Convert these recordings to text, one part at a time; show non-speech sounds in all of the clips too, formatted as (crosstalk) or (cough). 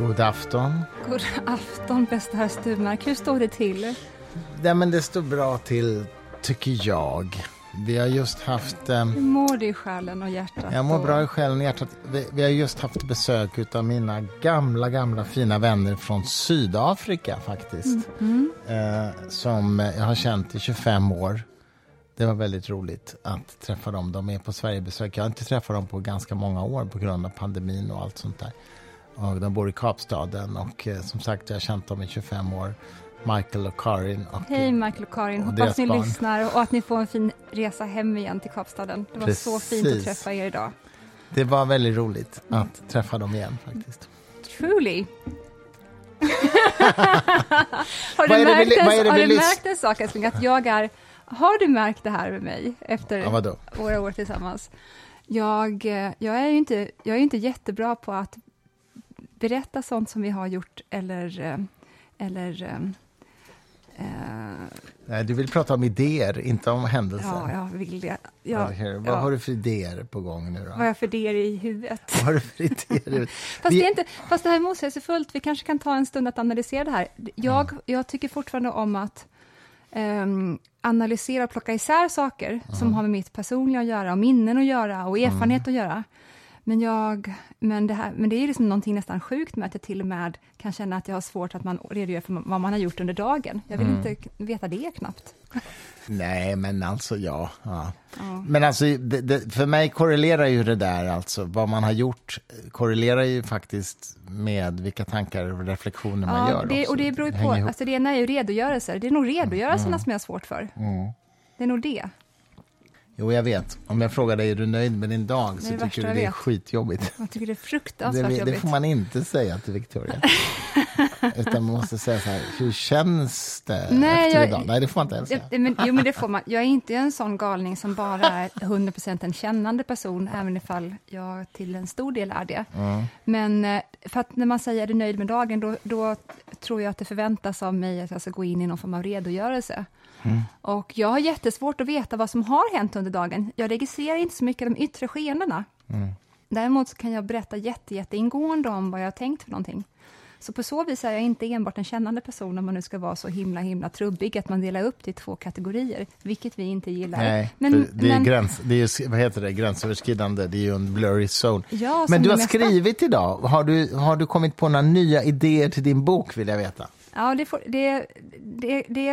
God afton. God afton, bästa herr Sturmark. Hur står det till? Ja, men det står bra till, tycker jag. Vi har just haft... Eh, Hur mår du i själen och hjärtat? jag mår och- bra i själen och hjärtat. Vi, vi har just haft besök av mina gamla, gamla fina vänner från Sydafrika faktiskt. Mm. Eh, som jag har känt i 25 år. Det var väldigt roligt att träffa dem. De är på Sverigebesök. Jag har inte träffat dem på ganska många år på grund av pandemin och allt sånt där. Och de bor i Kapstaden och eh, som sagt, jag har känt dem i 25 år. Michael och Karin. Och, Hej Michael och Karin, och hoppas ni barn. lyssnar och att ni får en fin resa hem igen till Kapstaden. Det var så fint att Precis. träffa er idag. Det var väldigt roligt att träffa dem igen faktiskt. Truly. (laughs) har du, det märkt, li- en, det har du märkt en sak älskling, att jag är... Har du märkt det här med mig efter Ja, våra år tillsammans? Jag, eh, jag, är ju inte, jag är inte jättebra på att berätta sånt som vi har gjort eller... eh, eller eh, eh, Nej, du vill prata om idéer, inte om händelser. ja, jag vill det. Ja, Okej, Vad ja. har du för idéer på gång nu då? Vad har jag för idéer i huvudet? Vad har du för idéer? (laughs) Fast, Vi- det, är inte, fast det här är motsägelsefullt. Vi kanske kan ta en stund att analysera det här. Jag, jag tycker fortfarande om att ehm, analysera och plocka isär saker som har med mitt personliga att göra, och minnen att göra och erfarenhet att göra. Men, jag, men, det här, men det är liksom någonting nästan sjukt med att jag till och med kan känna att jag har svårt att man redogör för vad man har gjort under dagen. Jag vill inte k- veta det knappt. (laughs) Nej, men alltså ja. ja. Men alltså, det, det, för mig korrelerar ju det där, alltså vad man har gjort korrelerar ju faktiskt med vilka tankar och reflektioner man gör. det, också. och det beror på. Alltså det ena är ju redogörelser. Det är nog redogörelserna som jag har svårt för. Det är nog det. Jo, jag vet. Om jag frågar dig, är du nöjd med din dag? Så det tycker du det är skitjobbigt. Jag tycker det är Det, fruktansvärt det jobbigt. får man inte säga till Victoria. (laughs) Utan man måste säga så här, hur känns det Nej, efter jag- idag? Nej, det får man inte ens säga. Ja, men, jo, men det får man. Jag är inte en sån galning som bara är 100% en kännande person, även ifall jag till en stor del är det. Men eh, för att när man säger är du nöjd med dagen, då, då tror jag att det förväntas av mig att jag ska gå in i någon form av redogörelse. Och jag har jättesvårt att veta vad som har hänt under dagen. Jag registrerar inte så mycket de yttre skeendena. Däremot så kan jag berätta jätte, jätteingående om vad jag har tänkt för någonting. Så på så vis är jag inte enbart en kännande person, om man nu ska vara så himla, himla trubbig, att man delar upp det i två kategorier, vilket vi inte gillar. Nej, men, det är, men, gräns, det är vad heter det, gränsöverskridande, det är ju en blurry zone. Ja, Men du har mesta. skrivit idag. Har du, har du kommit på några nya idéer till din bok, vill jag veta? Ja, det, får, det, det, det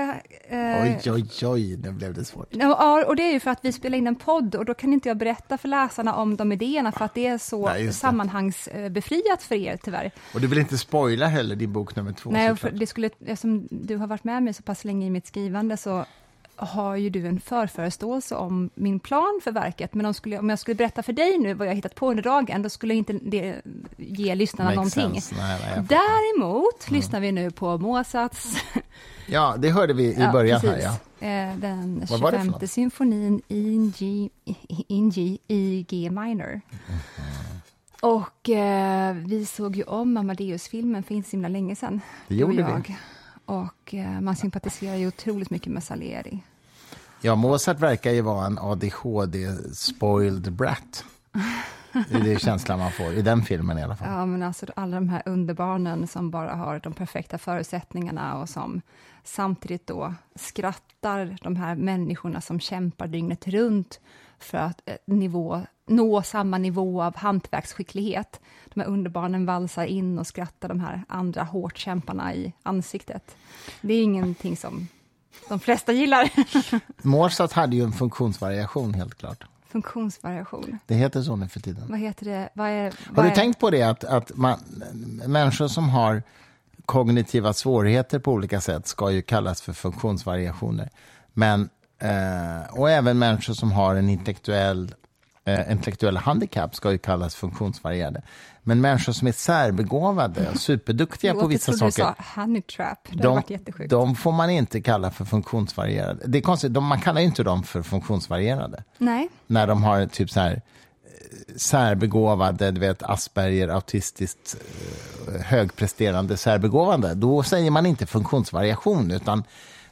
eh, Oj, oj, oj, nu blev det svårt. Ja, och det är ju för att vi spelar in en podd och då kan inte jag berätta för läsarna om de idéerna för att det är så Nej, sammanhangsbefriat för er tyvärr. Och du vill inte spoila heller din bok nummer två? Nej, för det skulle, eftersom du har varit med mig så pass länge i mitt skrivande så har ju du en förföreståelse om min plan för verket, men om, skulle, om jag skulle berätta för dig nu vad jag hittat på under dagen, då skulle inte det ge lyssnarna Makes någonting. Nej, nej. Däremot lyssnar vi nu på Mozarts (laughs) Ja, det hörde vi i Ja, början precis. här. Ja. Eh, Den det för 25 något? symfonin in G, in G i G minor. Och eh, vi såg ju om Amadeus-filmen för inte så himla länge sedan. Det gjorde vi. Och eh, man sympatiserar ju otroligt mycket med Salieri. ja, Mozart verkar ju vara en ADHD-spoiled brat. Det är känslan man får i den filmen i alla fall. Ja, men alltså alla de här underbarnen som bara har de perfekta förutsättningarna och som samtidigt då skrattar de här människorna som kämpar dygnet runt för att eh, nivå, nå samma nivå av hantverksskicklighet. De här underbarnen valsar in och skrattar de här andra hårt kämparna i ansiktet. Det är ingenting som de flesta gillar. (laughs) Mozart hade ju en funktionsvariation, helt klart. Funktionsvariation. Det heter så nu för tiden. Vad heter det? Vad är, Har vad du är, tänkt på det att, att man, människor som har kognitiva svårigheter på olika sätt ska ju kallas för funktionsvariationer. Men, eh, och även människor som har en intellektuell, eh, intellektuell handikapp ska ju kallas funktionsvarierade. Men människor som är särbegåvade (laughs) superduktiga på jag vissa trodde saker du sa honey trap. Det de, varit jättesjukt. de får man inte kalla för funktionsvarierade. Det är konstigt, de, man kallar ju inte dem för funktionsvarierade Nej. när de har typ så här eh, särbegåvade, du vet Asperger, autistiskt eh, högpresterande särbegåvande, då säger man inte funktionsvariation, utan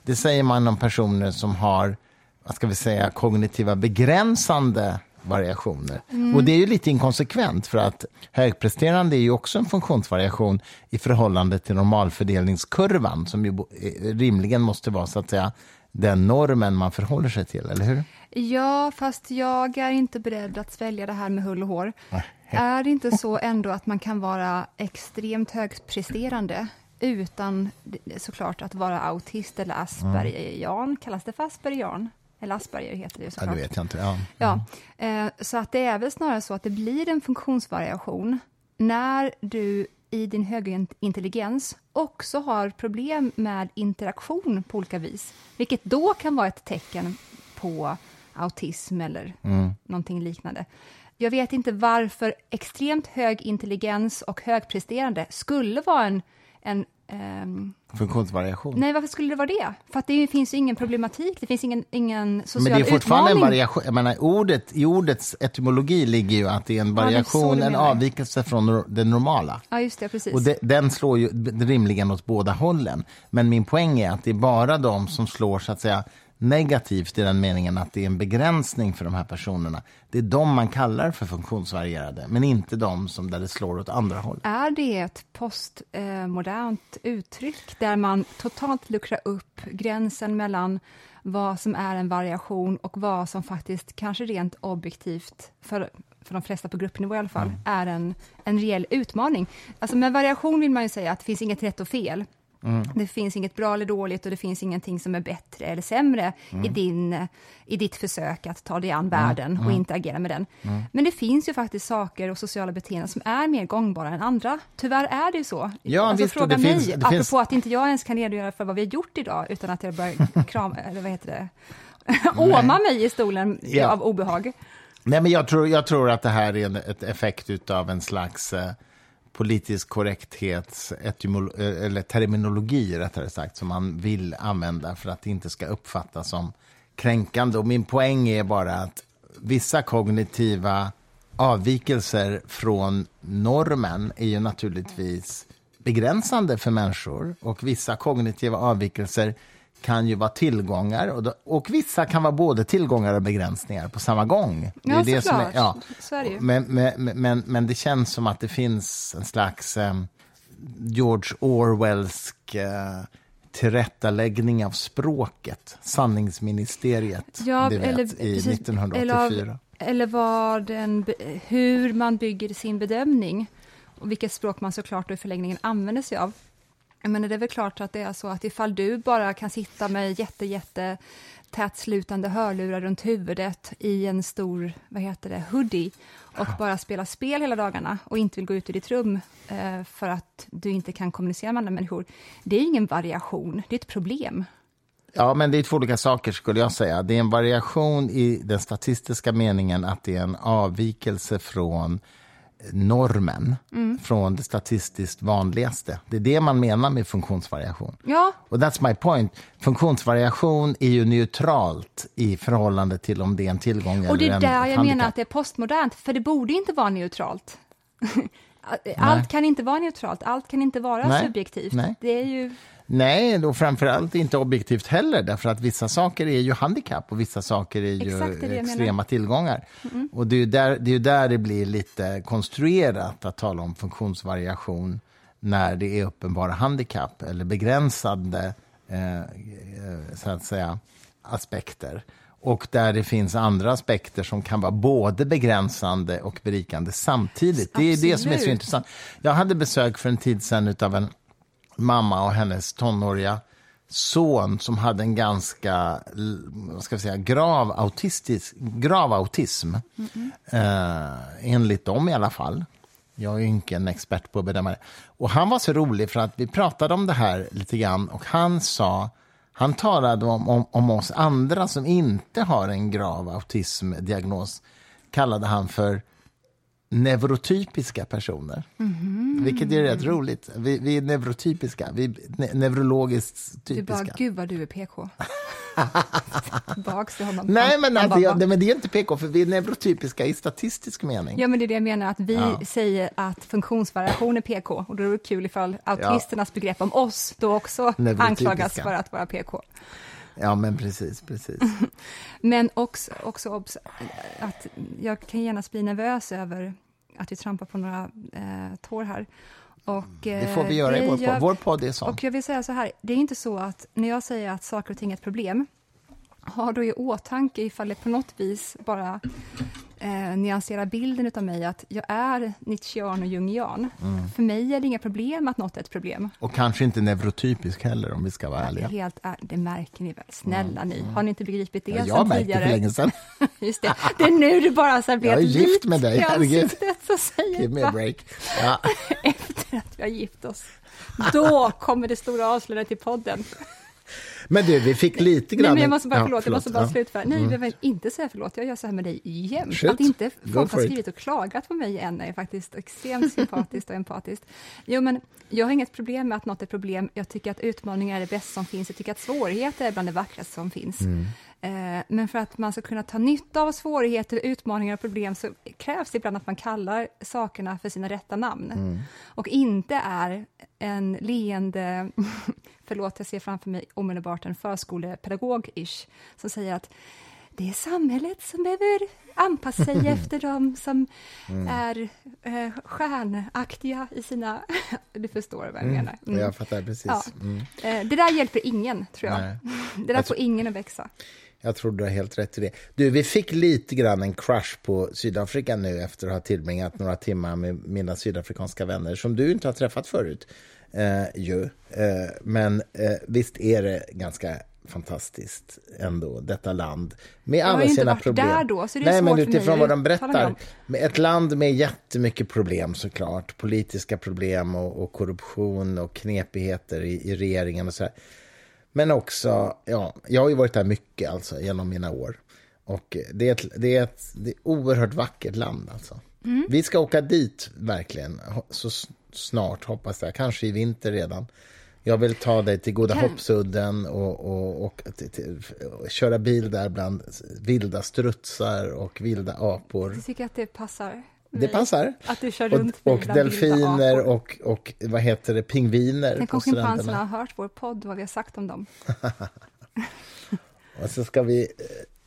det säger man om personer som har, vad ska vi säga, kognitiva begränsande variationer. Och det är ju lite inkonsekvent för att högpresterande är ju också en funktionsvariation i förhållande till normalfördelningskurvan som ju eh, rimligen måste vara så att säga den normen man förhåller sig till, eller hur? Ja, fast jag är inte beredd att svälja det här med hull och hår. Är det inte så ändå att man kan vara extremt högpresterande utan såklart att vara autist eller aspergerian? Kallas det för aspergerian? Eller Asperger heter det ju Ja, såklart. det vet jag inte. Ja. Ja, eh, så att det är väl snarare så att det blir en funktionsvariation när du i din höga intelligens också har problem med interaktion på olika vis, vilket då kan vara ett tecken på autism eller någonting liknande. Jag vet inte varför extremt hög intelligens och högpresterande skulle vara en, en ehm, Funktionsvariation. Nej, varför skulle det vara det? För att det finns ju ingen problematik, det finns ingen, ingen social Men det är fortfarande en utmaning. variation. Jag menar, ordet, I ordets etymologi ligger ju att det är en är variation, du en menar. avvikelse från det normala. Ja, just det, precis. Och det, den slår ju rimligen åt båda hållen. Men min poäng är att det är bara de som slår så att säga negativt i den meningen att det är en begränsning för de här personerna. Det är de man kallar för funktionsvarierade, men inte de som där det slår åt andra håll. Är det ett postmodernt uttryck där man totalt luckrar upp gränsen mellan vad som är en variation och vad som faktiskt, kanske rent objektivt, för, för de flesta på gruppnivå i alla fall, är en, en reell utmaning? Alltså med variation vill man ju säga att det finns inget rätt och fel. Det finns inget bra eller dåligt och det finns ingenting som är bättre eller sämre i, din, i ditt försök att ta dig an världen och interagera med den. Men det finns ju faktiskt saker och sociala beteenden som är mer gångbara än andra. Tyvärr är det ju så. Ja, alltså, visst, fråga det mig, finns- det apropå finns- att inte jag ens kan redogöra för vad vi har gjort idag utan att jag börjar (laughs) krama, eller vad heter det, åma mig i stolen Ja. av obehag. Nej, men jag tror, jag tror att det här är en ett effekt av en slags eh, politisk korrekthets eller terminologi rättare sagt, som man vill använda för att det inte ska uppfattas som kränkande. Och min poäng är bara att vissa kognitiva avvikelser från normen är ju naturligtvis begränsande för människor och vissa kognitiva avvikelser kan ju vara tillgångar och, då, och vissa kan vara både tillgångar och begränsningar på samma gång. Det Ja, är det som är, ja. Så är det ju. Men, men, men, men det känns som att det finns en slags eh, George Orwellsk eh, tillrättaläggning av språket, sanningsministeriet, Ja, vet, eller, i precis, 1984. Eller, eller vad den, hur man bygger sin bedömning och vilket språk man såklart i förlängningen använder sig av. Jag menar, det är väl klart att det är så att ifall du bara kan sitta med jätte, jätte tätslutande hörlurar runt huvudet i en stor, vad heter det, hoodie och bara spela spel hela dagarna och inte vill gå ut ur ditt rum eh, för att du inte kan kommunicera med andra människor. Det är ingen variation, det är ett problem. Ja, men det är två olika saker skulle jag säga. Det är en variation i den statistiska meningen att det är en avvikelse från normen, Mm. från det statistiskt vanligaste. Det är det man menar med funktionsvariation. Ja, Och that's my point. Funktionsvariation är ju neutralt i förhållande till om det är en tillgång Och det eller är en där jag handikapp. menar att det är postmodernt, för det borde inte vara neutralt. (laughs) Allt kan inte vara neutralt, allt kan inte vara Nej. subjektivt. Nej. Det är ju... Nej, och framförallt inte objektivt heller, därför att vissa saker är ju handikapp och vissa saker är ju är extrema tillgångar. Och det är, där, det är där det blir lite konstruerat att tala om funktionsvariation när det är uppenbara handikapp eller begränsande eh, eh, så att säga, aspekter. Och där det finns andra aspekter som kan vara både begränsande och berikande samtidigt. Det är det som är så Absolut. intressant. Jag hade besök för en tid sedan av en mamma och hennes tonåriga son som hade en ganska vad ska jag säga, grav, autistisk, grav autism. Eh, enligt dem i alla fall. Jag är ju inte en expert på att bedöma det. Och han var så rolig för att vi pratade om det här lite grann och han sa han talade om, om, om oss andra som inte har en grav autismdiagnos kallade han för neurotypiska personer. Vilket är rätt roligt. Vi, vi är neurotypiska, vi är ne neurologiskt Du bara, typiska. gud vad du är PK. (laughs) Tillbaks till honom. Nej, men, alltså, bara, jag, nej, men det är inte PK, för vi är neurotypiska i statistisk mening. Ja, men det är det jag menar, att vi Ja. säger att funktionsvariation är PK, och då är det kul ifall autisternas begrepp om oss då också anklagas för att vara PK. Ja, men precis, precis. (laughs) men också, också att jag kan genast bli nervös över att vi trampar på några eh, tår här. Och, det får vi eh, göra i vår podd. Vår podd är sån. Och jag vill säga så här, det är inte så att när jag säger att saker och ting är ett problem, ha då i åtanke ifall det på något vis bara eh, nyansera bilden av mig att jag är Nietzschean och Jungian. Mm. För mig är det inga problem att något är ett problem. Och kanske inte neurotypisk heller om vi ska vara ärliga. Helt är, det märker ni väl? Snälla mm. ni, har ni inte begripit det ja, jag märkte tidigare? för länge sedan. (laughs) Just det, det är nu du bara så blir Jag är gift med dig, herregud. Give me a break. Ja. (laughs) Efter att vi har gift oss. Då kommer det stora avslöjandet i podden. Men du, vi fick lite grann... Nej, men jag måste bara, förlåt, ja, förlåt jag måste bara ja. slutföra. Nej, mm. jag vill inte säga förlåt, jag gör så här med dig jämt. Att inte folk har skrivit och klagat på mig än är faktiskt extremt sympatiskt och empatiskt. Jo, men jag har inget problem med att något är problem. Jag tycker att utmaningar är det bästa som finns. Jag tycker att svårigheter är bland det vackraste som finns. Mm. Eh, men för att man ska kunna ta nytta av svårigheter, utmaningar och problem så krävs det ibland att man kallar sakerna för sina rätta namn. Mm. Och inte är en leende, (laughs) förlåt jag ser framför mig omedelbart en förskolepedagog-ish, som säger att det är samhället som behöver anpassa sig (laughs) efter dem som mm. är eh, stjärnaktiga i sina... (laughs) du förstår vad jag mm. menar. Mm. Jag fattar precis. Ja. Mm. Eh, det där hjälper ingen, tror jag. Nej. Det där får ingen att växa. Jag tror du har helt rätt i det. Du, vi fick lite grann en crush på Sydafrika nu efter att ha tillbringat några timmar med mina sydafrikanska vänner som du inte har träffat förut. Eh, ju. Eh, men eh, visst är det ganska fantastiskt ändå, detta land. Med alla sina problem. Jag har inte varit där då, så det är Nej, men utifrån vad de berättar. Med ett land med jättemycket problem såklart. Politiska problem och, och korruption och knepigheter i, i regeringen och så här. Men också, ja, jag har ju varit där mycket alltså genom mina år. Och det är ett, det är ett, det är oerhört vackert land alltså. Mm. Vi ska åka dit verkligen, så snart hoppas jag, kanske i vinter redan. Jag vill ta dig till Goda Hoppsudden och, och, och, och, köra bil där bland vilda strutsar och vilda apor. Jag tycker att det passar. Det passar. Att du kör runt och, och delfiner och, och vad heter det, pingviner. Tänk om schimpanserna har hört vår podd, vad vi har sagt om dem. (laughs) och, så ska vi,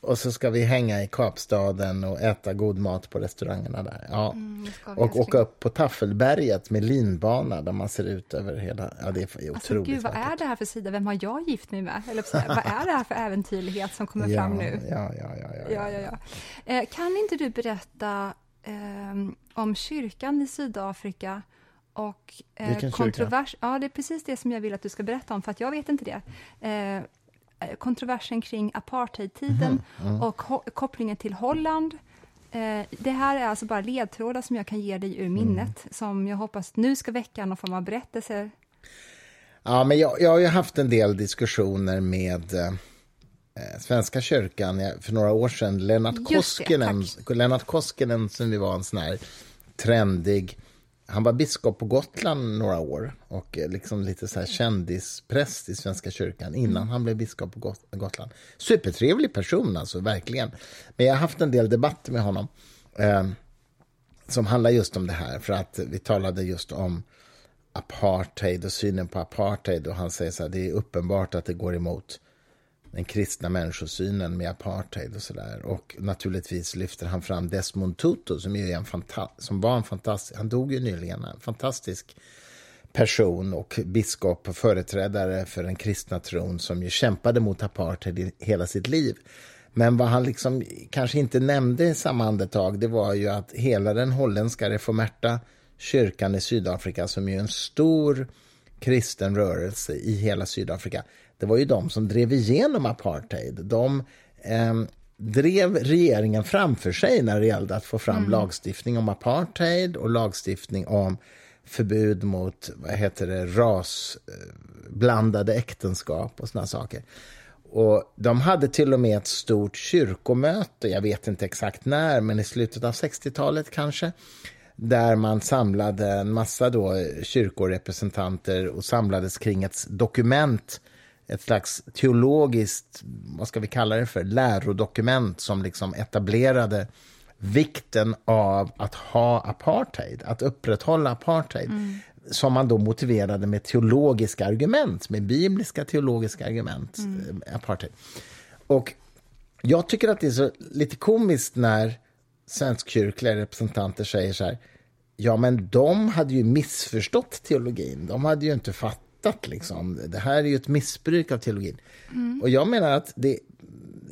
och så ska vi hänga i Kapstaden och äta god mat på restaurangerna där. Ja. Mm, och åka upp på Taffelberget med linbana där man ser ut över hela... Ja, det är alltså, otroligt alltså, Gud, vad vackert. är det här för sida? Vem har jag gift mig med? Eller, vad är det här för äventyrlighet som kommer (laughs) ja, fram nu? Ja, ja, ja. ja, ja, ja, ja. Eh, kan inte du berätta eh, om kyrkan i Sydafrika och eh, kontrovers... Ja, det är precis det som jag vill att du ska berätta om, för att jag vet inte det. Eh, kontroversen kring apartheidtiden mm, mm. och kopplingen till Holland. Eh, det här är alltså bara ledtrådar som jag kan ge dig ur minnet, mm. som jag hoppas nu ska väcka någon form av berättelse. Ja, men jag, jag har ju haft en del diskussioner med eh, Svenska kyrkan för några år sedan. Lennart Koskinen, det, Lennart Koskinen som vi var en sån här trendig han var biskop på Gotland några år och eh, liksom lite så här kändispräst i Svenska kyrkan innan mm. han blev biskop på Gotland. Supertrevlig person, alltså, verkligen. Men jag har haft en del debatter med honom eh, som handlar just om det här. För att vi talade just om apartheid och synen på apartheid och han säger så här, det är uppenbart att det går emot den kristna människosynen med apartheid och sådär. Och naturligtvis lyfter han fram Desmond Tutu som, är en som var en fantastisk, han dog ju nyligen, en fantastisk person och biskop och företrädare för den kristna tron som ju kämpade mot apartheid i hela sitt liv. Men vad han liksom kanske inte nämnde i samma andetag, det var ju att hela den holländska reformerta kyrkan i Sydafrika, som är en stor kristen rörelse i hela Sydafrika, det var ju de som drev igenom apartheid. De eh, drev regeringen framför sig när det gällde att få fram mm. lagstiftning om apartheid och lagstiftning om förbud mot vad heter det, rasblandade äktenskap och såna saker. Och de hade till och med ett stort kyrkomöte, jag vet inte exakt när, men i slutet av 60-talet kanske, där man samlade en massa då kyrkorepresentanter och samlades kring ett dokument ett slags teologiskt, vad ska vi kalla det för, lärodokument som liksom etablerade vikten av att ha apartheid, att upprätthålla apartheid. Mm. som man då motiverade med teologiska argument, med bibliska teologiska argument, mm. apartheid. Och jag tycker att det är så lite komiskt när svenskkyrkliga representanter säger så här, ja men de hade ju missförstått teologin, de hade ju inte fattat liksom, det här är ju ett missbruk av teologin. Mm. Och jag menar att det,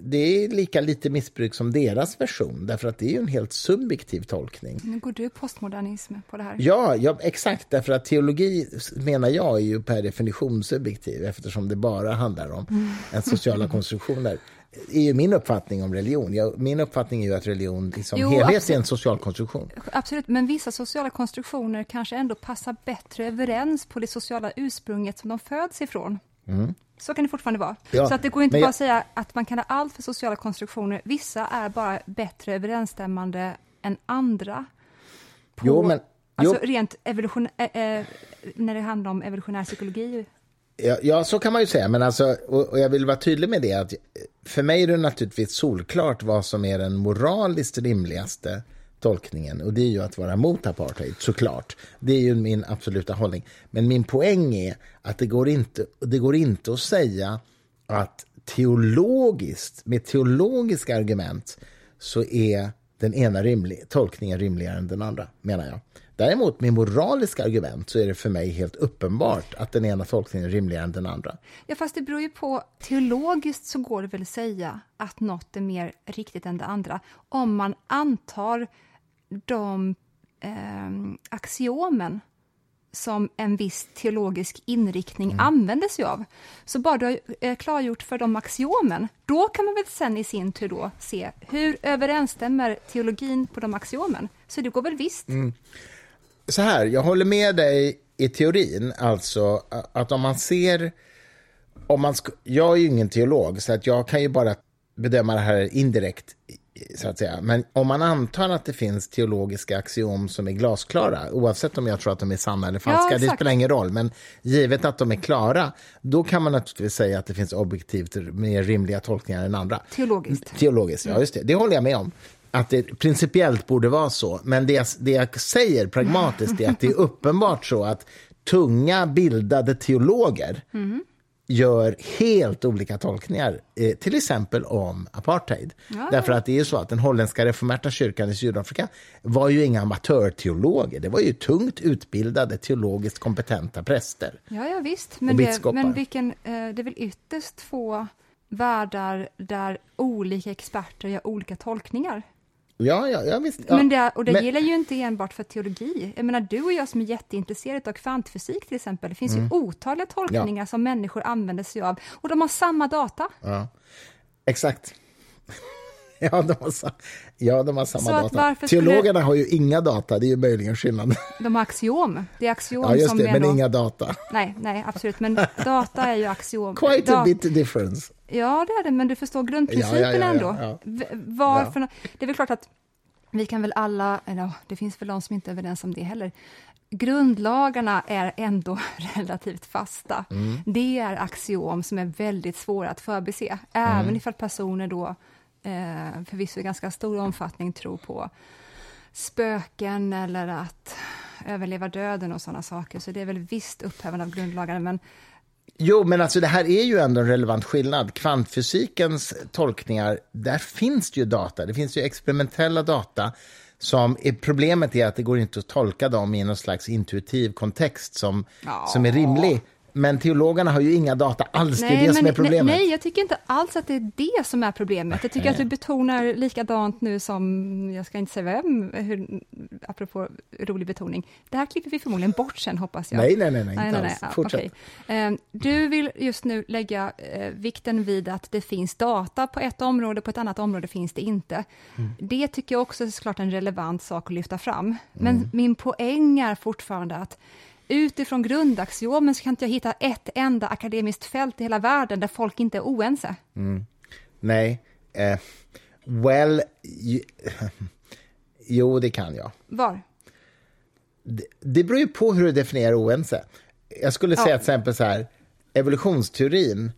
det är lika lite missbruk som deras version, därför att det är ju en helt subjektiv tolkning. Nu går du postmodernism på det här. Ja, ja, exakt, därför att teologi menar jag är ju per definition subjektiv eftersom det bara handlar om mm. en sociala konstruktioner (laughs) är ju min uppfattning om religion. Jag, min uppfattning är ju att religion som jo, helhet absolut. är en social konstruktion. Absolut, men vissa sociala konstruktioner kanske ändå passar bättre överens på det sociala ursprunget som de föds ifrån. Mm. Så kan det fortfarande vara. Ja, så att det går inte bara jag... att säga att man kan ha allt för sociala konstruktioner. Vissa är bara bättre överensstämmande än andra. På, jo, men, alltså jo. rent evolution, äh, när det handlar om evolutionär psykologi. Ja, ja, så kan man ju säga. Men alltså, och, och, jag vill vara tydlig med det. att eh, För mig är det naturligtvis solklart vad som är den moraliskt rimligaste tolkningen. Och det är ju att vara mot apartheid, såklart. Det är ju min absoluta hållning. Men min poäng är att det går inte, det går inte att säga att teologiskt, med teologiska argument, så är den ena rimlig, tolkningen rimligare än den andra, menar jag. Däremot med moraliska argument så är det för mig helt uppenbart att den ena tolkningen är rimligare än den andra. Ja, fast det beror ju på. Teologiskt så går det väl att säga att något är mer riktigt än det andra om man antar de eh, axiomen som en viss teologisk inriktning mm. använder sig av. Så bara du har eh, klargjort för de axiomen, då kan man väl sen i sin tur då se hur överensstämmer teologin på de axiomen? Så det går väl visst. Mm så här, jag håller med dig i teorin, alltså att om man ser... Om man jag är ju ingen teolog, så att jag kan ju bara bedöma det här indirekt, så att säga. Men om man antar att det finns teologiska axiom som är glasklara, oavsett om jag tror att de är sanna eller falska, ja, det spelar ingen roll, men givet att de är klara, då kan man naturligtvis säga att det finns objektivt mer rimliga tolkningar än andra. Teologiskt. Teologiskt, ja just det. Det håller jag med om att det principiellt borde vara så. Men det jag, det jag säger pragmatiskt är att det är uppenbart så att tunga bildade teologer mm. gör helt olika tolkningar, eh, till exempel om apartheid. Ja. Därför att det är så att den holländska reformerta kyrkan i Sydafrika var ju inga amatörteologer, det var ju tungt utbildade, teologiskt kompetenta präster. Ja, ja visst, men, det, men vilken, eh, det är väl ytterst få världar där olika experter gör olika tolkningar. Ja, ja, ja visst. Ja. Men det, och det men... gäller ju inte enbart för teologi. Jag menar, du och jag som är jätteintresserade av kvantfysik till exempel, det finns mm. ju otaliga tolkningar ja. som människor använder sig av, och de har samma data. Ja, exakt. (laughs) Ja, de har, ja, de har samma data. Teologerna har ju inga data, det är ju möjligen skillnaden. (laughs) De har axiom. Det är axiom ja, just som det, men då... inga data. Nej, nej, absolut, men data är ju axiom. (laughs) Quite a bit difference. Ja, det är det, men du förstår grundprincipen ja, ja, ja, ändå. Varför? Det är väl klart att vi kan väl alla, eller det finns väl de som inte är överens om det heller, grundlagarna är ändå (laughs) relativt fasta. Mm. Det är axiom som är väldigt svåra att förbise, även mm. ifall personer då eh, förvisso i ganska stor omfattning tror på spöken eller att överleva döden och sådana saker. Så det är väl visst upphävande av grundlagarna, men Jo, men alltså det här är ju ändå en relevant skillnad. Kvantfysikens tolkningar, där finns det ju data. Det finns ju experimentella data som är, problemet är att det går inte att tolka dem i någon slags intuitiv kontext som, ja. som är rimlig. Men teologerna har ju inga data alls, nej, det är det som är problemet. Nej, jag tycker inte alls att det är det som är problemet. Jag tycker att du betonar likadant nu som, jag ska inte säga vem, hur, apropå rolig betoning. Det här klipper vi förmodligen bort sen, hoppas jag. Nej, nej, nej, nej, inte nej, alls. Fortsätt. Okay. Ehm, du vill just nu lägga eh, vikten vid att det finns data på ett område, på ett annat område finns det inte. Mm. Det tycker jag också är såklart en relevant sak att lyfta fram. Men mm. min poäng är fortfarande att utifrån grundaxiomen så kan inte jag hitta ett enda akademiskt fält i hela världen där folk inte är oense. Mm. Nej. Uh, well, (laughs) jo, det kan jag. Var? Det, det beror ju på hur du definierar oense. Jag skulle säga ja. till exempel så här, evolutionsteorin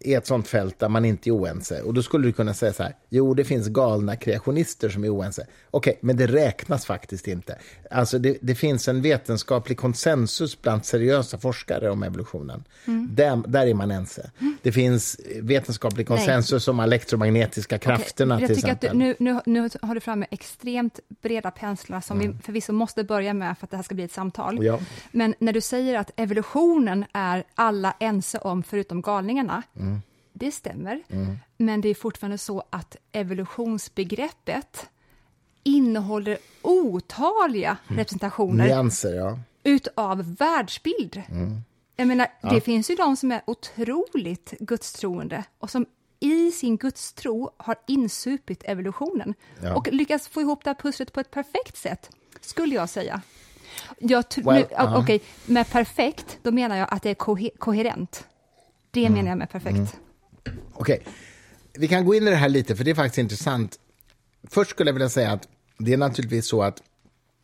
är ett sånt fält där man inte är oense. Och då skulle du kunna säga så här, jo det finns galna kreationister som är oense. Okej, okay, men det räknas faktiskt inte. Alltså det, det, finns en vetenskaplig konsensus bland seriösa forskare om evolutionen. Mm. Där, där, är man ense. Mm. Det finns vetenskaplig konsensus Nej. om elektromagnetiska krafterna okay. Jag exempel. Att du, nu, nu, nu har du framme extremt breda penslar som mm. vi förvisso måste börja med för att det här ska bli ett samtal. Ja. Men när du säger att evolutionen är alla ense om förutom galningarna, Mm. Det stämmer, mm. men det är fortfarande så att evolutionsbegreppet innehåller otaliga mm. representationer Nyanser, ja. utav världsbild. Mm. Jag menar, ja. det finns ju de som är otroligt gudstroende och som i sin gudstro har insupit evolutionen ja. och lyckats få ihop det här pusslet på ett perfekt sätt, skulle jag säga. Jag well, uh -huh. okay, med perfekt, då menar jag att det är kohe koherent. Det mm. menar jag med perfekt. Mm. Okej, okay. vi kan gå in i det här lite, för det är faktiskt intressant. Först skulle jag vilja säga att det är naturligtvis så att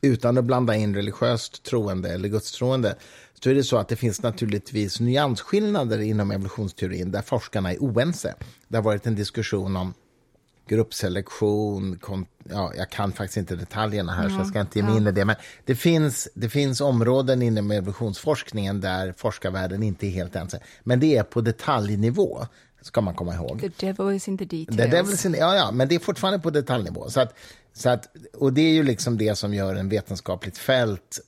utan att blanda in religiöst troende eller gudstroende, så är det så att det finns naturligtvis nyansskillnader inom evolutionsteorin där forskarna är oense. Det har varit en diskussion om gruppselektion, ja, jag kan faktiskt inte detaljerna här, mm. så jag ska inte ge mig in i det. Men det finns, det finns områden inom evolutionsforskningen där forskarvärlden inte är helt ense. Men det är på detaljnivå, ska man komma ihåg. The devil is in the details. The devil is in, ja, ja, men det är fortfarande på detaljnivå. Så att, så att, och det är ju liksom det som gör en vetenskapligt fält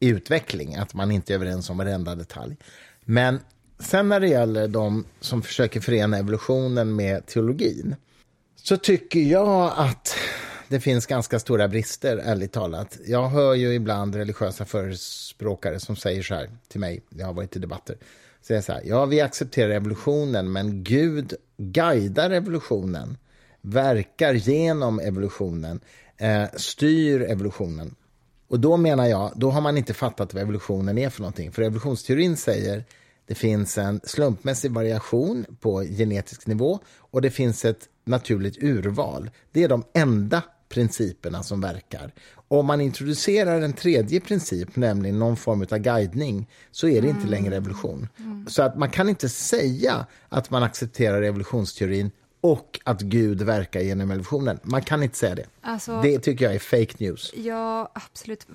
i utveckling, att man inte är överens om varenda detalj. Men sen när det gäller de som försöker förena evolutionen med teologin, så tycker jag att det finns ganska stora brister, ärligt talat. Jag hör ju ibland religiösa förespråkare som säger så här till mig, jag har varit i debatter, säger så här, ja, vi accepterar evolutionen, men Gud guidar evolutionen, verkar genom evolutionen, eh, styr evolutionen. Och då menar jag, då har man inte fattat vad evolutionen är för någonting. För evolutionsteorin säger det finns en slumpmässig variation på genetisk nivå och det finns ett naturligt urval. Det är de enda principerna som verkar. Om man introducerar en tredje princip, nämligen någon form av guidning, så är det inte mm. längre evolution. Mm. Så att man kan inte säga att man accepterar evolutionsteorin och att Gud verkar genom evolutionen. Man kan inte säga det. Alltså, det tycker jag är fake news. Ja, absolut.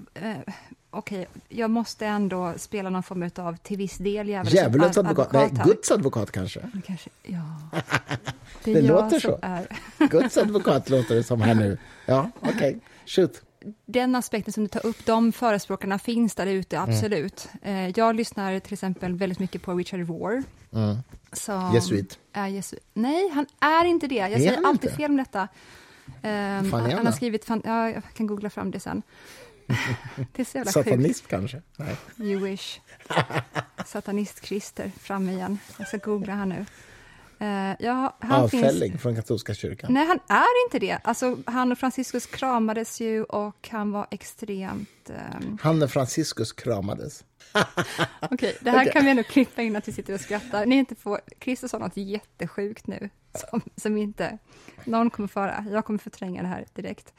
Okej, jag måste ändå spela någon form av till viss del djävulens advokat. advokat. Nej, Guds advokat kanske. kanske ja. (laughs) Det, det låter så. Är. (laughs) Guds advokat låter det som här nu. Ja, (laughs) okej. Okay. Shoot. Den aspekten som du tar upp, de förespråkarna finns där ute, mm. absolut. Mm. Jag lyssnar till exempel väldigt mycket på Richard Rohr. Mm. Jesuit? Är jesuit. Nej, han är inte det. Jag är säger alltid fel om detta. Um, han, han har skrivit, fan, ja, jag kan googla fram det sen. det är så jävla Satanist sjukt. kanske? Nej. Wish. (laughs) Satanist-Christer, fram igen. Jag ska googla här nu. Uh, ja, han Avfälling finns... från katolska kyrkan? Nej, han är inte det. Alltså, han och Franciscus kramades ju och han var extremt... Um... Han och Franciscus kramades? (laughs) Okej, okay, det här okay. kan vi ändå klippa in att vi sitter och skrattar. Ni inte får... Christer sa något jättesjukt nu, som, som inte någon kommer föra. Jag kommer förtränga det här direkt.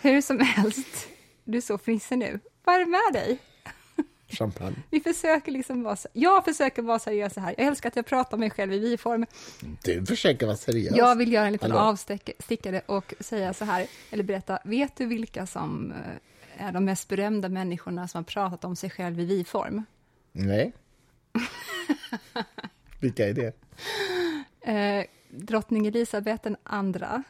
Hur som helst, du är så frissig nu. Vad är det med dig? Champagne. Vi försöker liksom vara, jag försöker vara seriös här. Jag älskar att jag pratar om mig själv i vi-form. Du försöker vara seriös. Jag vill göra en liten avstickare och säga så här, eller berätta, vet du vilka som eh, är de mest berömda människorna som har pratat om sig själv i vi-form? Nej. vilka är det? Eh, drottning Elisabeth den andra,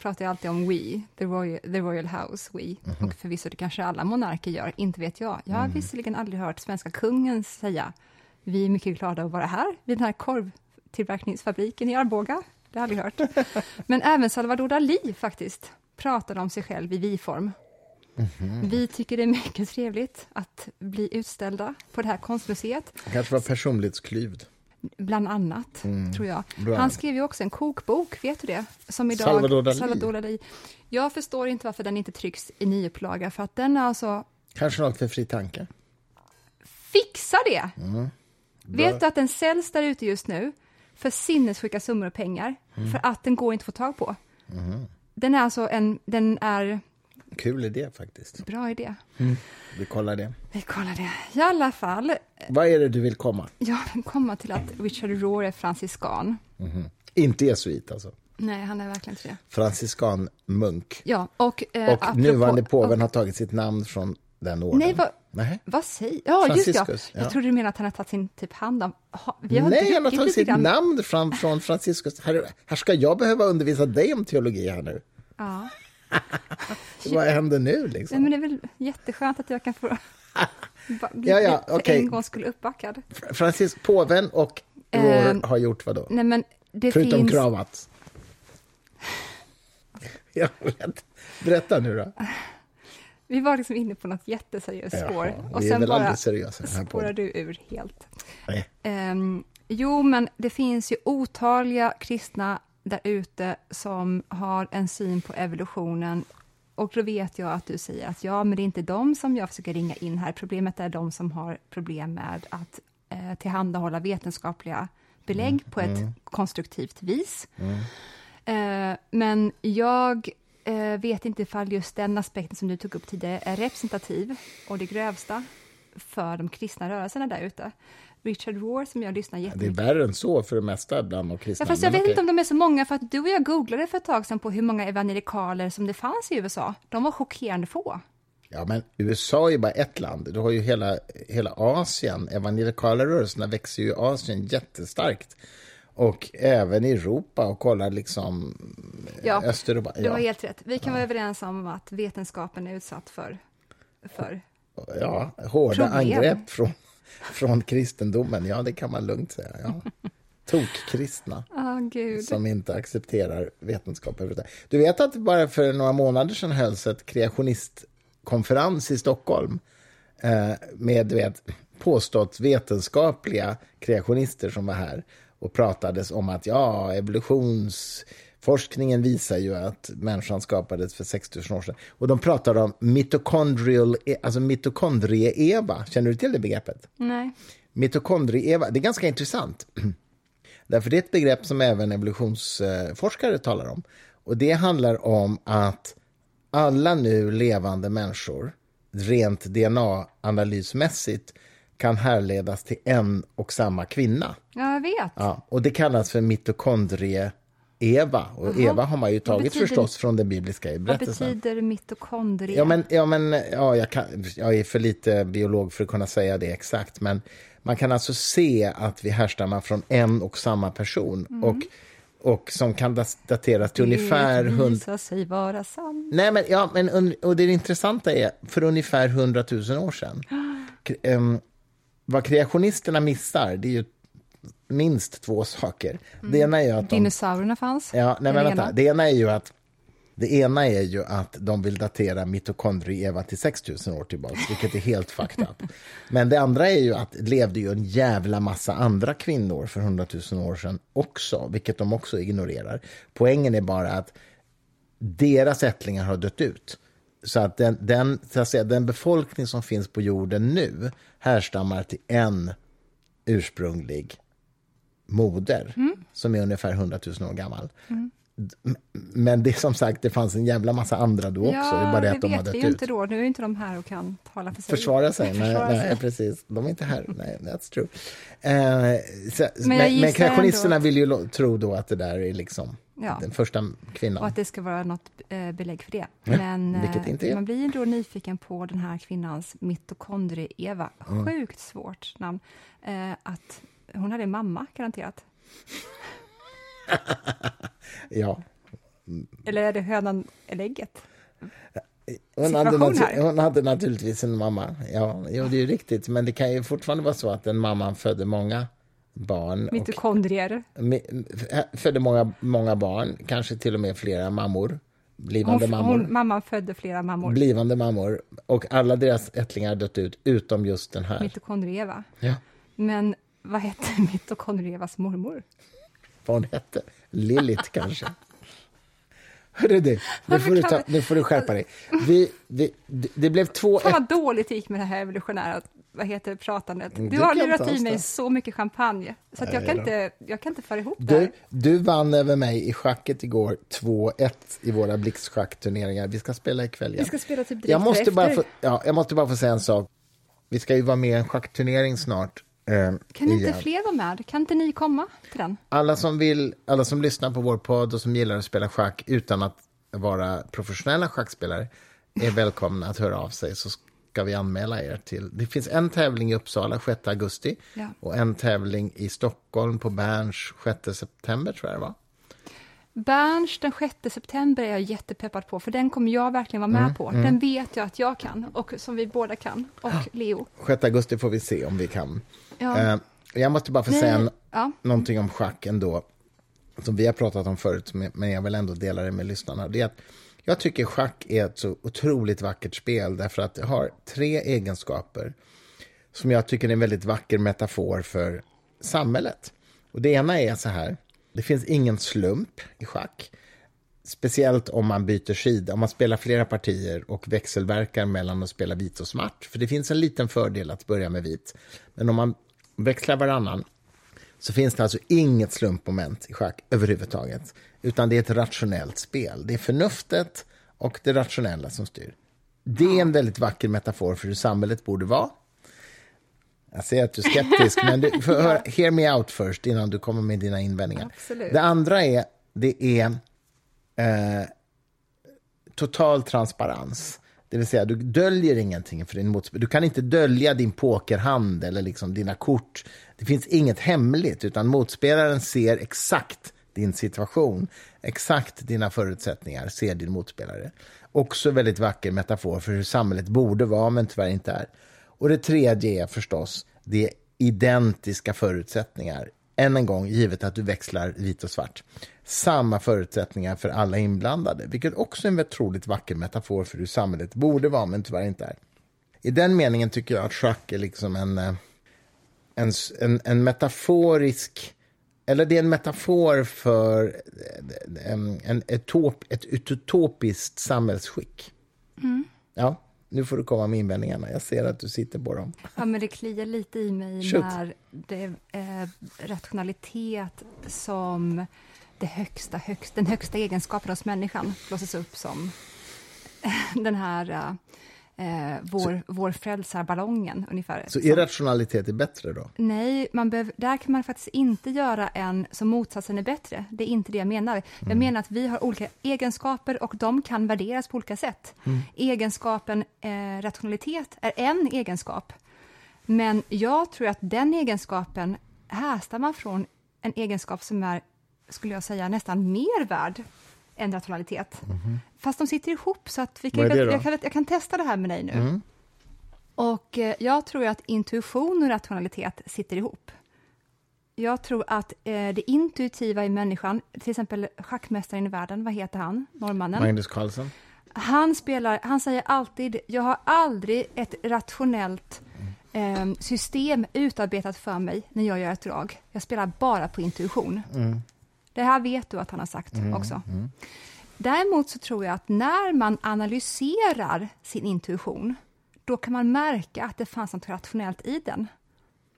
pratar jag alltid om we, the royal, the royal house, we. Mm. Och förvisso det kanske alla monarker gör, inte vet jag. Jag har mm. visserligen aldrig hört svenska kungen säga vi är mycket glada att vara här vid den här korvtillverkningsfabriken i Arboga. Det har jag aldrig hört. (laughs) Men även Salvador Dalí faktiskt pratade om sig själv i vi-form. Mm -hmm. Vi tycker det är mycket trevligt att bli utställda på det här konstmuseet. kanske var personlighetsklyvd. Bland annat, mm. tror jag. Bra. Han skrev ju också en kokbok, vet du det? Som idag, Salvador Dalí. Salvador Dalí. Jag förstår inte varför den inte trycks i nyupplaga, för att den är alltså... Kanske något för fri tanke? Fixa det! Mm. Vet du att den säljs där ute just nu för sinnessjuka summor och pengar, mm. för att den går inte att få tag på. Mm. Den är alltså en, den är Kul idé faktiskt. Bra idé. Vi kollar det. Vi kollar det. I alla fall, Vad är det du vill komma? jag vill komma till att Richard Rohr är franciskan. Inte jesuit alltså. Nej, han är verkligen inte det. Franciscan munk. Ja, och, eh, Och nuvarande påven och- har tagit sitt namn från den orden. Nej, vad, Nej. vad säger... Ja, just ja. Franciscus, ja. Jag trodde du menade att han har tagit sin typ hand om... Vi har Nej, han har tagit sitt namn fram från Franciscus. Här, här ska jag behöva undervisa dig om teologi här nu. Ja. Vad händer nu Nej, liksom? men det är väl jätteskönt att jag kan få bli (laughs) Ja, ja, okej. en gång skulle uppbackad. Francis, påven och Eh, Rohr har gjort vad då? Nej, men det Förutom finns... kravat. (sighs) Jag vet. Berätta nu då. Vi var liksom inne på något jätteseriöst spår. i den här spårar du ur helt. Nej. Ehm, jo, men det finns ju otaliga kristna där ute som har en syn på evolutionen. Och då vet jag att du säger att ja, men det är inte de som jag försöker ringa in här. Problemet är de som har problem med att eh, tillhandahålla vetenskapliga belägg på ett konstruktivt vis. Eh, men jag eh, vet inte ifall just den aspekten som du tog upp tidigare är representativ och det grövsta för de kristna rörelserna där ute. Richard Rohr, som jag lyssnar Det är jättemycket värre än så för det mesta bland de kristna. Ja, fast jag vet okej. inte om de är så många, för att du och jag googlade för ett tag sedan på hur många evangelikaler som det fanns i USA. De var chockerande få. Ja, men USA är ju bara ett land. Du har ju hela, hela Asien. Evangelikala rörelserna växer ju i Asien jättestarkt. Och även i Europa och kollar liksom Ja, Östeuropa. Du har Ja, helt rätt. Vi kan vara överens om att vetenskapen är utsatt för, för ja, hårda Problem. angrepp från, från kristendomen. Ja, det kan man lugnt säga. Ja. Tokkristna (laughs) gud. som inte accepterar vetenskap. Du vet att bara för några månader sedan hölls ett kreationistkonferens i Stockholm eh, med du vet, påstått vetenskapliga kreationister som var här och pratades om att ja, evolutionsforskningen visar ju att människan skapades för 60 000 år sedan. Och de pratade om mitochondrial, alltså mitokondrie-Eva. Känner du till det begreppet? Nej. Mitokondrie-Eva, det är ganska intressant. (clears throat) Därför det är ett begrepp som även evolutionsforskare talar om. Och det handlar om att alla nu levande människor, rent DNA-analysmässigt, kan härledas till en och samma kvinna. Ja, jag vet. Ja, och det kallas för mitokondrie-Eva. Och Eva har man ju tagit betyder- förstås från den bibliska Vad berättelsen. betyder mitokondria? Ja, men, ja, men ja, jag, kan, jag är för lite biolog för att kunna säga det exakt. Men man kan alltså se att vi härstammar från en och samma person. Och, och som kan dateras till ungefär... Det 100, visar sig vara sant. nej, men, ja, men, och det intressanta är, för ungefär 100 000 år sedan. (gasps) K- ehm, vad kreationisterna missar, det är ju minst två saker. Det ena är ju att de Dinosaurierna fanns. Ja, nej, men vänta. Det ena är ju att det ena är ju att de vill datera mitokondrie-Eva till 6000 år tillbaka, vilket är helt fucked up. (laughs) Men det andra är ju att det levde ju en jävla massa andra kvinnor för 100 000 år sedan också, vilket de också ignorerar. Poängen är bara att deras ättlingar har dött ut. Så att den, den, så att säga, den befolkning som finns på jorden nu härstammar till en ursprunglig moder som är ungefär 100 000 år gammal. D- Men det som sagt, det fanns en jävla massa andra då också. Ja, det är bara det det att de har dött ut. inte då. Nu är inte de här och kan tala för sig. Försvara sig? Nej, Försvara nej sig. precis. De är inte här. (laughs) Nej, that's true. Eh, så, men, kreationisterna ändå vill ju tro då att det där är liksom Ja. den första kvinnan. Och att det ska vara något eh, belägg för det. Ja, Men vilket eh, inte är. man blir ju då nyfiken på den här kvinnans mitokondrie-Eva. Mm. Sjukt svårt namn. Eh, att hon hade en mamma, garanterat. (laughs) Ja. Eller är det hönan eller ägget? Hon hade, hon hade naturligtvis en mamma. Ja, jo, det är ju riktigt. Men det kan ju fortfarande vara så att den mamman födde många barn. Mitokondrier. mi- f- födde många, många barn, kanske till och med flera mammor. Blivande Hon, mammor. hon, mamman födde flera mammor. Blivande mammor. Och alla deras ättlingar dött ut, utom just den här. Mitokondrie-Eva. Ja. Men vad hette (laughs) mitokondrie-Evas mormor? Vad hon hette? Lilith kanske. Hörru du, nu får du, ta, nu får du skärpa dig. Vi, vi, det det blev två... Fan vad dåligt det gick med det här evolutionära vad heter pratandet. Mm, Du det har lurat i mig så mycket champagne, så att jag, kan inte, jag kan inte föra ihop det Du, här. du vann över mig i schacket igår, 2-1 i våra blixtschack-turneringar. Vi ska spela ikväll igen. Vi ska spela typ direkt jag måste, efter. bara få, ja, jag måste bara få säga en sak. Vi ska ju vara med i en schackturnering snart. Eh, Kan inte igen. fler vara med? Kan inte ni komma till den? Alla som vill, alla som lyssnar på vår podd och som gillar att spela schack utan att vara professionella schackspelare är välkomna att höra av sig så ska vi anmäla er till... Det finns en tävling i Uppsala 6 augusti Ja. och en tävling i Stockholm på Berns 6 september tror jag det var. Berns den 6 september är jag jättepeppad på, för den kommer jag verkligen vara med Mm, på. Den vet jag att jag kan, och som vi båda kan, och Leo. 6 augusti får vi se om vi kan. Ja. Eh, jag måste bara få Nej, säga en, ja. någonting om schack ändå, som vi har pratat om förut, men- men jag vill ändå dela det med lyssnarna. Det är att jag tycker schack är ett så otroligt vackert spel, därför att det har tre egenskaper som jag tycker är en väldigt vacker metafor för samhället. Och det ena är så här, det finns ingen slump i schack. Speciellt om man byter sida, om man spelar flera partier och växelverkar mellan att spela vit och svart. För det finns en liten fördel att börja med vit. Men om man växlar varannan så finns det alltså inget slumpmoment i schack överhuvudtaget. Utan det är ett rationellt spel. Det är förnuftet och det rationella som styr. Det är en väldigt vacker metafor för hur samhället borde vara. Jag ser att du är skeptisk, men du får (laughs) höra, hear me out först innan du kommer med dina invändningar. Absolut. Det andra är, det är eh, total transparens. Det vill säga, du döljer ingenting för din motspelare. Du kan inte dölja din pokerhand eller liksom dina kort. Det finns inget hemligt, utan motspelaren ser exakt din situation. Exakt dina förutsättningar ser din motspelare. Också väldigt vacker metafor för hur samhället borde vara, men tyvärr inte är. Och det tredje är förstås, det är identiska förutsättningar. Än en gång, givet att du växlar vit och svart. Samma förutsättningar för alla inblandade, vilket också är en otroligt vacker metafor för hur samhället borde vara, men tyvärr inte är. I den meningen tycker jag att schack är liksom en, eh, en, en, en metaforisk... Eller det är en metafor för eh, en, en utop, ett utopiskt samhällsskick. Ja, nu får du komma med invändningarna. Jag ser att du sitter på dem. Ja, men det kliar lite i mig (laughs) Shoot. när det är eh, rationalitet som det högsta, högst, den högsta egenskapen hos människan blåses upp som (laughs) den här eh, vår, vår frälsarballongen ungefär. Så irrationalitet är bättre då? Nej, man behöver, där kan man faktiskt inte göra en som motsatsen är bättre. Det är inte det jag menar. Jag menar att vi har olika egenskaper och de kan värderas på olika sätt. Egenskapen eh, rationalitet är en egenskap. Men jag tror att den egenskapen härstammar från en egenskap som är, skulle jag säga, nästan mer värd än rationalitet. Fast de sitter ihop, så att vi kan, då? jag, kan, jag kan testa det här med dig nu. Och eh, jag tror att intuition och rationalitet sitter ihop. Jag tror att eh, det intuitiva i människan, till exempel schackmästaren i världen, vad heter han, norrmannen? Magnus Carlsen? Han, spelar, han säger alltid, jag har aldrig ett rationellt eh, system utarbetat för mig när jag gör ett drag. Jag spelar bara på intuition. Det här vet du att han har sagt också. Däremot så tror jag att när man analyserar sin intuition, då kan man märka att det fanns något rationellt i den.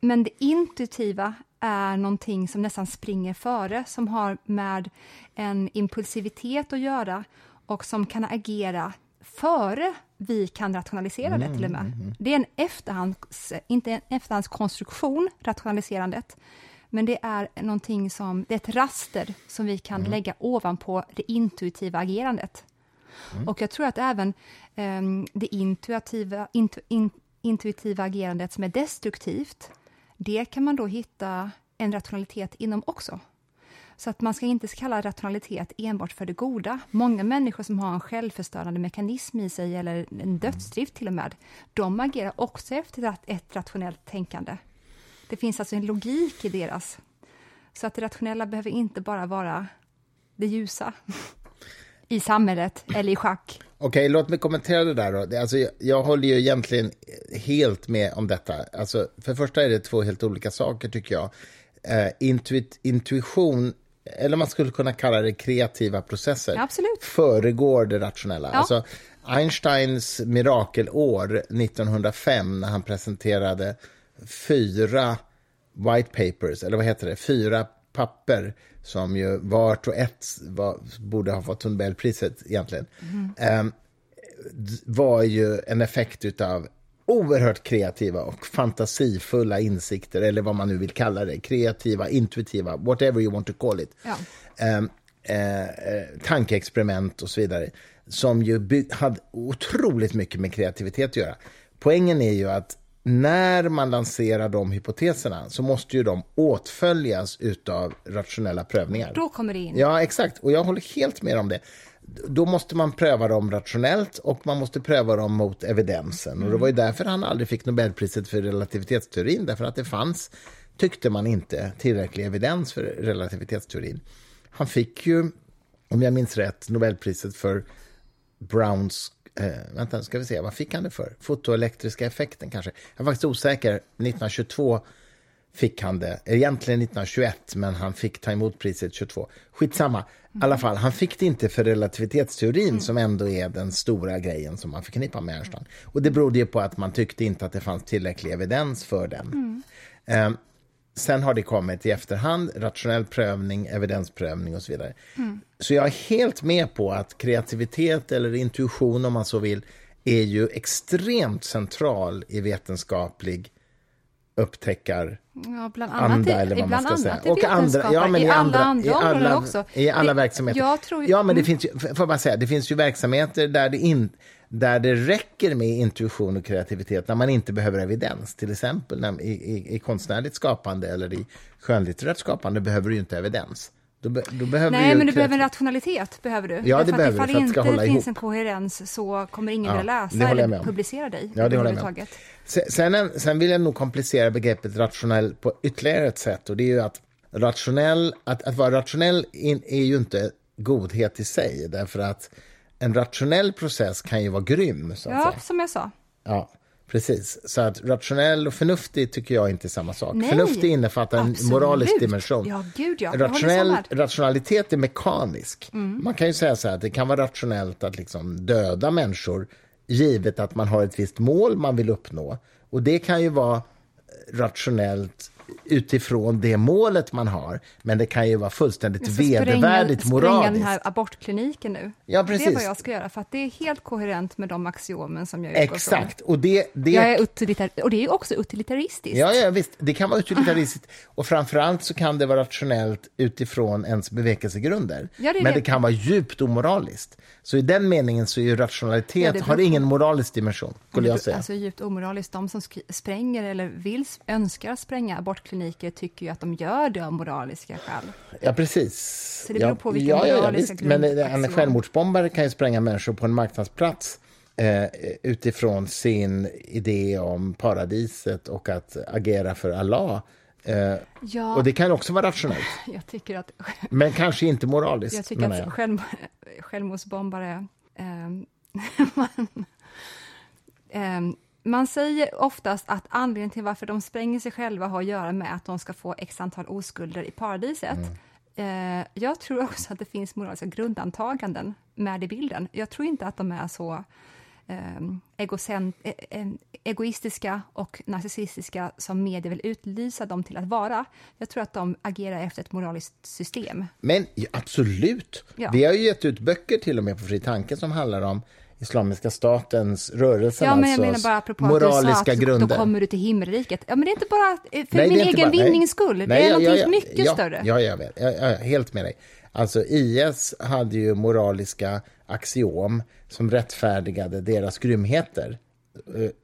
Men det intuitiva är någonting som nästan springer före, som har med en impulsivitet att göra och som kan agera före vi kan rationalisera det till och med. Det är en efterhands, inte en efterhandskonstruktion, rationaliserandet, men det är någonting som, det är ett raster som vi kan lägga ovanpå det intuitiva agerandet. Och jag tror att även ehm, det intuitiva, intu, in, intuitiva agerandet som är destruktivt, det kan man då hitta en rationalitet inom också. Så att man ska inte kalla rationalitet enbart för det goda. Många människor som har en självförstörande mekanism i sig, eller en dödsdrift till och med, de agerar också efter ett- ett rationellt tänkande. Det finns alltså en logik i deras. Så att det rationella behöver inte bara vara det ljusa i samhället eller i schack. Okej, låt mig kommentera det där. Då. Alltså, jag, jag håller ju egentligen helt med om detta. Alltså, för det första är det två helt olika saker, tycker jag. Eh, intuit, intuition eller man skulle kunna kalla det kreativa processer, Ja, absolut. föregår det rationella. Ja. Alltså, Einsteins mirakelår 1905 när han presenterade fyra white papers, eller vad heter det, fyra papper som ju vart och ett var, borde ha fått Nobelpriset egentligen, ehm, d- var ju en effekt av oerhört kreativa och fantasifulla insikter, eller vad man nu vill kalla det, kreativa, intuitiva, whatever you want to call it Ja. eh, eh, eh, tankeexperiment och så vidare som ju hade otroligt mycket med kreativitet att göra. Poängen är ju att när man lanserar de hypoteserna så måste ju de åtföljas utav rationella prövningar. Då kommer det in. Ja, exakt. Och jag håller helt med om det. Då måste man pröva dem rationellt och man måste pröva dem mot evidensen. Och det var ju därför han aldrig fick Nobelpriset för relativitetsteorin, därför att det fanns, tyckte man inte, tillräcklig evidens för relativitetsteorin. Han fick ju, om jag minns rätt, Nobelpriset för Browns... Eh, vänta, ska vi se, vad fick han det för? Fotoelektriska effekten kanske? Jag är faktiskt osäker. 1922 fick han det. Egentligen 1921, men han fick ta emot priset 22. Skitsamma. I alla fall, han fick det inte för relativitetsteorin som ändå är den stora grejen som man förknippar med Einstein. Och det berodde ju på att man tyckte inte att det fanns tillräcklig evidens för den. Eh, Sen har det kommit i efterhand, rationell prövning, evidensprövning och så vidare. Så jag är helt med på att kreativitet eller intuition om man så vill är ju extremt central i vetenskaplig upptäckar Ja, bland annat, anda i, eller vad man ska säga. i vetenskapen, ja, men i, andra, alla andra i alla, också. I alla verksamheter. Tror, ja, men det mm. finns ju, får bara säga, det finns ju verksamheter där det, in, där det räcker med intuition och kreativitet, när man inte behöver evidens. Till exempel när, i, i, i konstnärligt skapande eller i skönlitterärt skapande behöver du inte evidens. Då, be, då behöver Nej, ju men du behöver en rationalitet. Behöver du. Ja, det Därför behöver att du ifall inte det finns ihop. en koherens så kommer ingen Ja, vilja läsa eller publicera dig Ja, det håller jag med om. Sen, sen, en- sen vill jag nog komplicera begreppet rationell på ytterligare ett sätt. Och det är ju att rationell, att, att vara rationell in, är ju inte godhet i sig. Därför att en rationell process kan ju vara grym. Så Ja, säga. som jag sa. Ja, precis. Så att rationell och förnuftig tycker jag inte är samma sak. Nej, förnuftig innefattar en absolut. moralisk dimension. Ja, gud ja. Rationell. Mm. rationalitet är mekanisk. Man kan ju säga så här att det kan vara rationellt att liksom döda människor givet att man har ett visst mål man vill uppnå. Och det kan ju vara rationellt utifrån det målet man har, men det kan ju vara fullständigt Jag ska spränga- vedervärdigt Spränga moraliskt. den här abortkliniken nu. Ja, Det är precis. vad jag ska göra, för att det är helt koherent med de axiomen som jag utgår från. Exakt, och det, det Jag är utilitar och det är också utilitaristiskt. Ja, ja, visst. Det kan vara utilitaristiskt. Och framförallt så kan det vara rationellt utifrån ens bevekelsegrunder. Ja, det Men det. det kan vara djupt omoraliskt. Så i den meningen så är ju rationalitet, Ja, det har ingen moralisk dimension, skulle jag säga. Alltså djupt omoraliskt. De som spränger eller vill, önskar spränga abortkliniker tycker ju att de gör det av moraliska skäl. Ja, precis. Så det beror på vilka ja, ja, ja, moraliska. Men en grundaxiom. självmordsbombare kan ju spränga människor på en marknadsplats eh, utifrån sin idé om paradiset och att agera för Allah. Eh, Ja, Och det kan också vara rationellt, (laughs) jag tycker att, men kanske inte moraliskt. jag tycker att jag. själv, självmordsbombare... ehm, (laughs) man, ehm, man säger oftast att anledningen till varför de spränger sig själva har att göra med att de ska få x antal oskulder i paradiset. Eh, jag tror också att det finns moraliska grundantaganden med i bilden. Jag tror inte att de är så ehm, egocent, eh, eh, egoistiska och narcissistiska som media vill utlysa dem till att vara. Jag tror att de agerar efter ett moraliskt system. Men absolut. Ja. Vi har ju gett ut böcker till och med på Fri Tanke som handlar om Islamiska statens rörelse, Ja, men jag alltså menar bara apropå att du moraliska sa att grunder. då kommer du till himmelriket. Ja, men det är inte bara eh, för Nej, min egen bara- vinnings skull. Nej, det är ja, någonting ja, mycket ja, större. Ja, jag vet. Jag, helt med dig. Alltså IS hade ju moraliska axiom som rättfärdigade deras grymheter.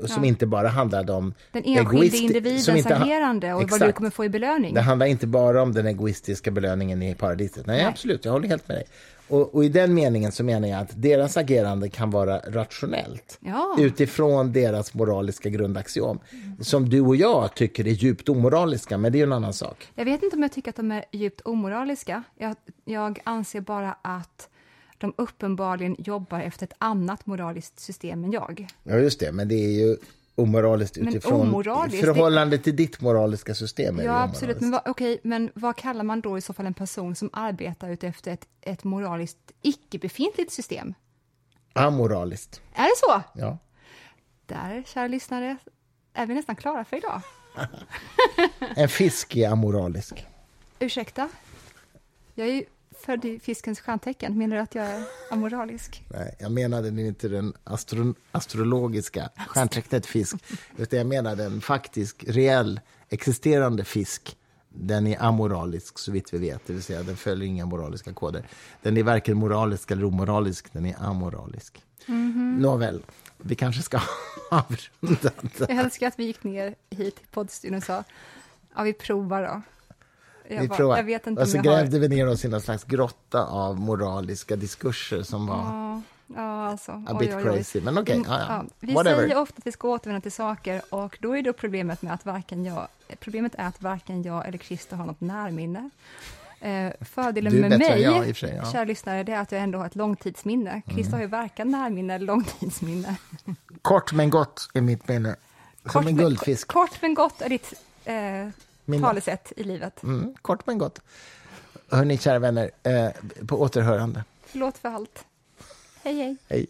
eh, Som inte bara handlade om Den enskilde som individens inte agerande och vad du Exakt. kommer få i belöning. Det handlar inte bara om den egoistiska belöningen i paradiset. Nej, Nej. absolut, jag håller helt med dig. Och, och i den meningen så menar jag att deras agerande kan vara rationellt Ja. utifrån deras moraliska grundaxiom, som du och jag tycker är djupt omoraliska, men det är ju en annan sak. Jag vet inte om jag tycker att de är djupt omoraliska. Jag, jag anser bara att de uppenbarligen jobbar efter ett annat moraliskt system än jag. Ja, just det, men det är ju omoraliskt Men utifrån omoraliskt, förhållande till ditt moraliska system. Ja, det absolut. Men, vad, okej, men vad kallar man då i så fall en person som arbetar utefter ett, ett moraliskt icke-befintligt system? Amoraliskt. Är det så? Ja. Där, kära lyssnare, är vi nästan klara för idag. (laughs) En fisk är amoralisk. Ursäkta? Jag är ju född i fiskens stjärntecken. Menar du att jag är amoralisk? Nej, jag menade nu inte den astro astrologiska stjärntecknet fisk, utan jag menade en faktisk, reell, existerande fisk. Den är amoralisk, så vitt vi vet, det vill säga den följer inga moraliska koder. Den är varken moralisk eller omoralisk, den är amoralisk. Nåväl, vi kanske ska (laughs) avrunda. Jag älskar att vi gick ner hit till poddstudion och sa, ja vi provar då. Jag, Vi bara, provar. jag vet inte och så om jag har... grävde vi ner oss i någon slags grotta av moraliska diskurser som var Ja, ja alltså. a oj, bit oj, oj. crazy. Men okej, Mm, ja. Vi whatever. säger ofta att vi ska återvända till saker och då är då problemet med att varken jag, problemet är att varken jag eller Christer har något närminne. Eh, fördelen med mig, jag, sig, ja. kära lyssnare, det är att jag ändå har ett långtidsminne. Christer har ju varken närminne eller långtidsminne. Kort men gott är mitt minne. Som en men- guldfisk. Kort men gott är ditt eh, Minne. talesätt i livet. Mm, kort men gott. Hörni, kära vänner, eh, på återhörande. Förlåt för allt. Hej, hej. Hej.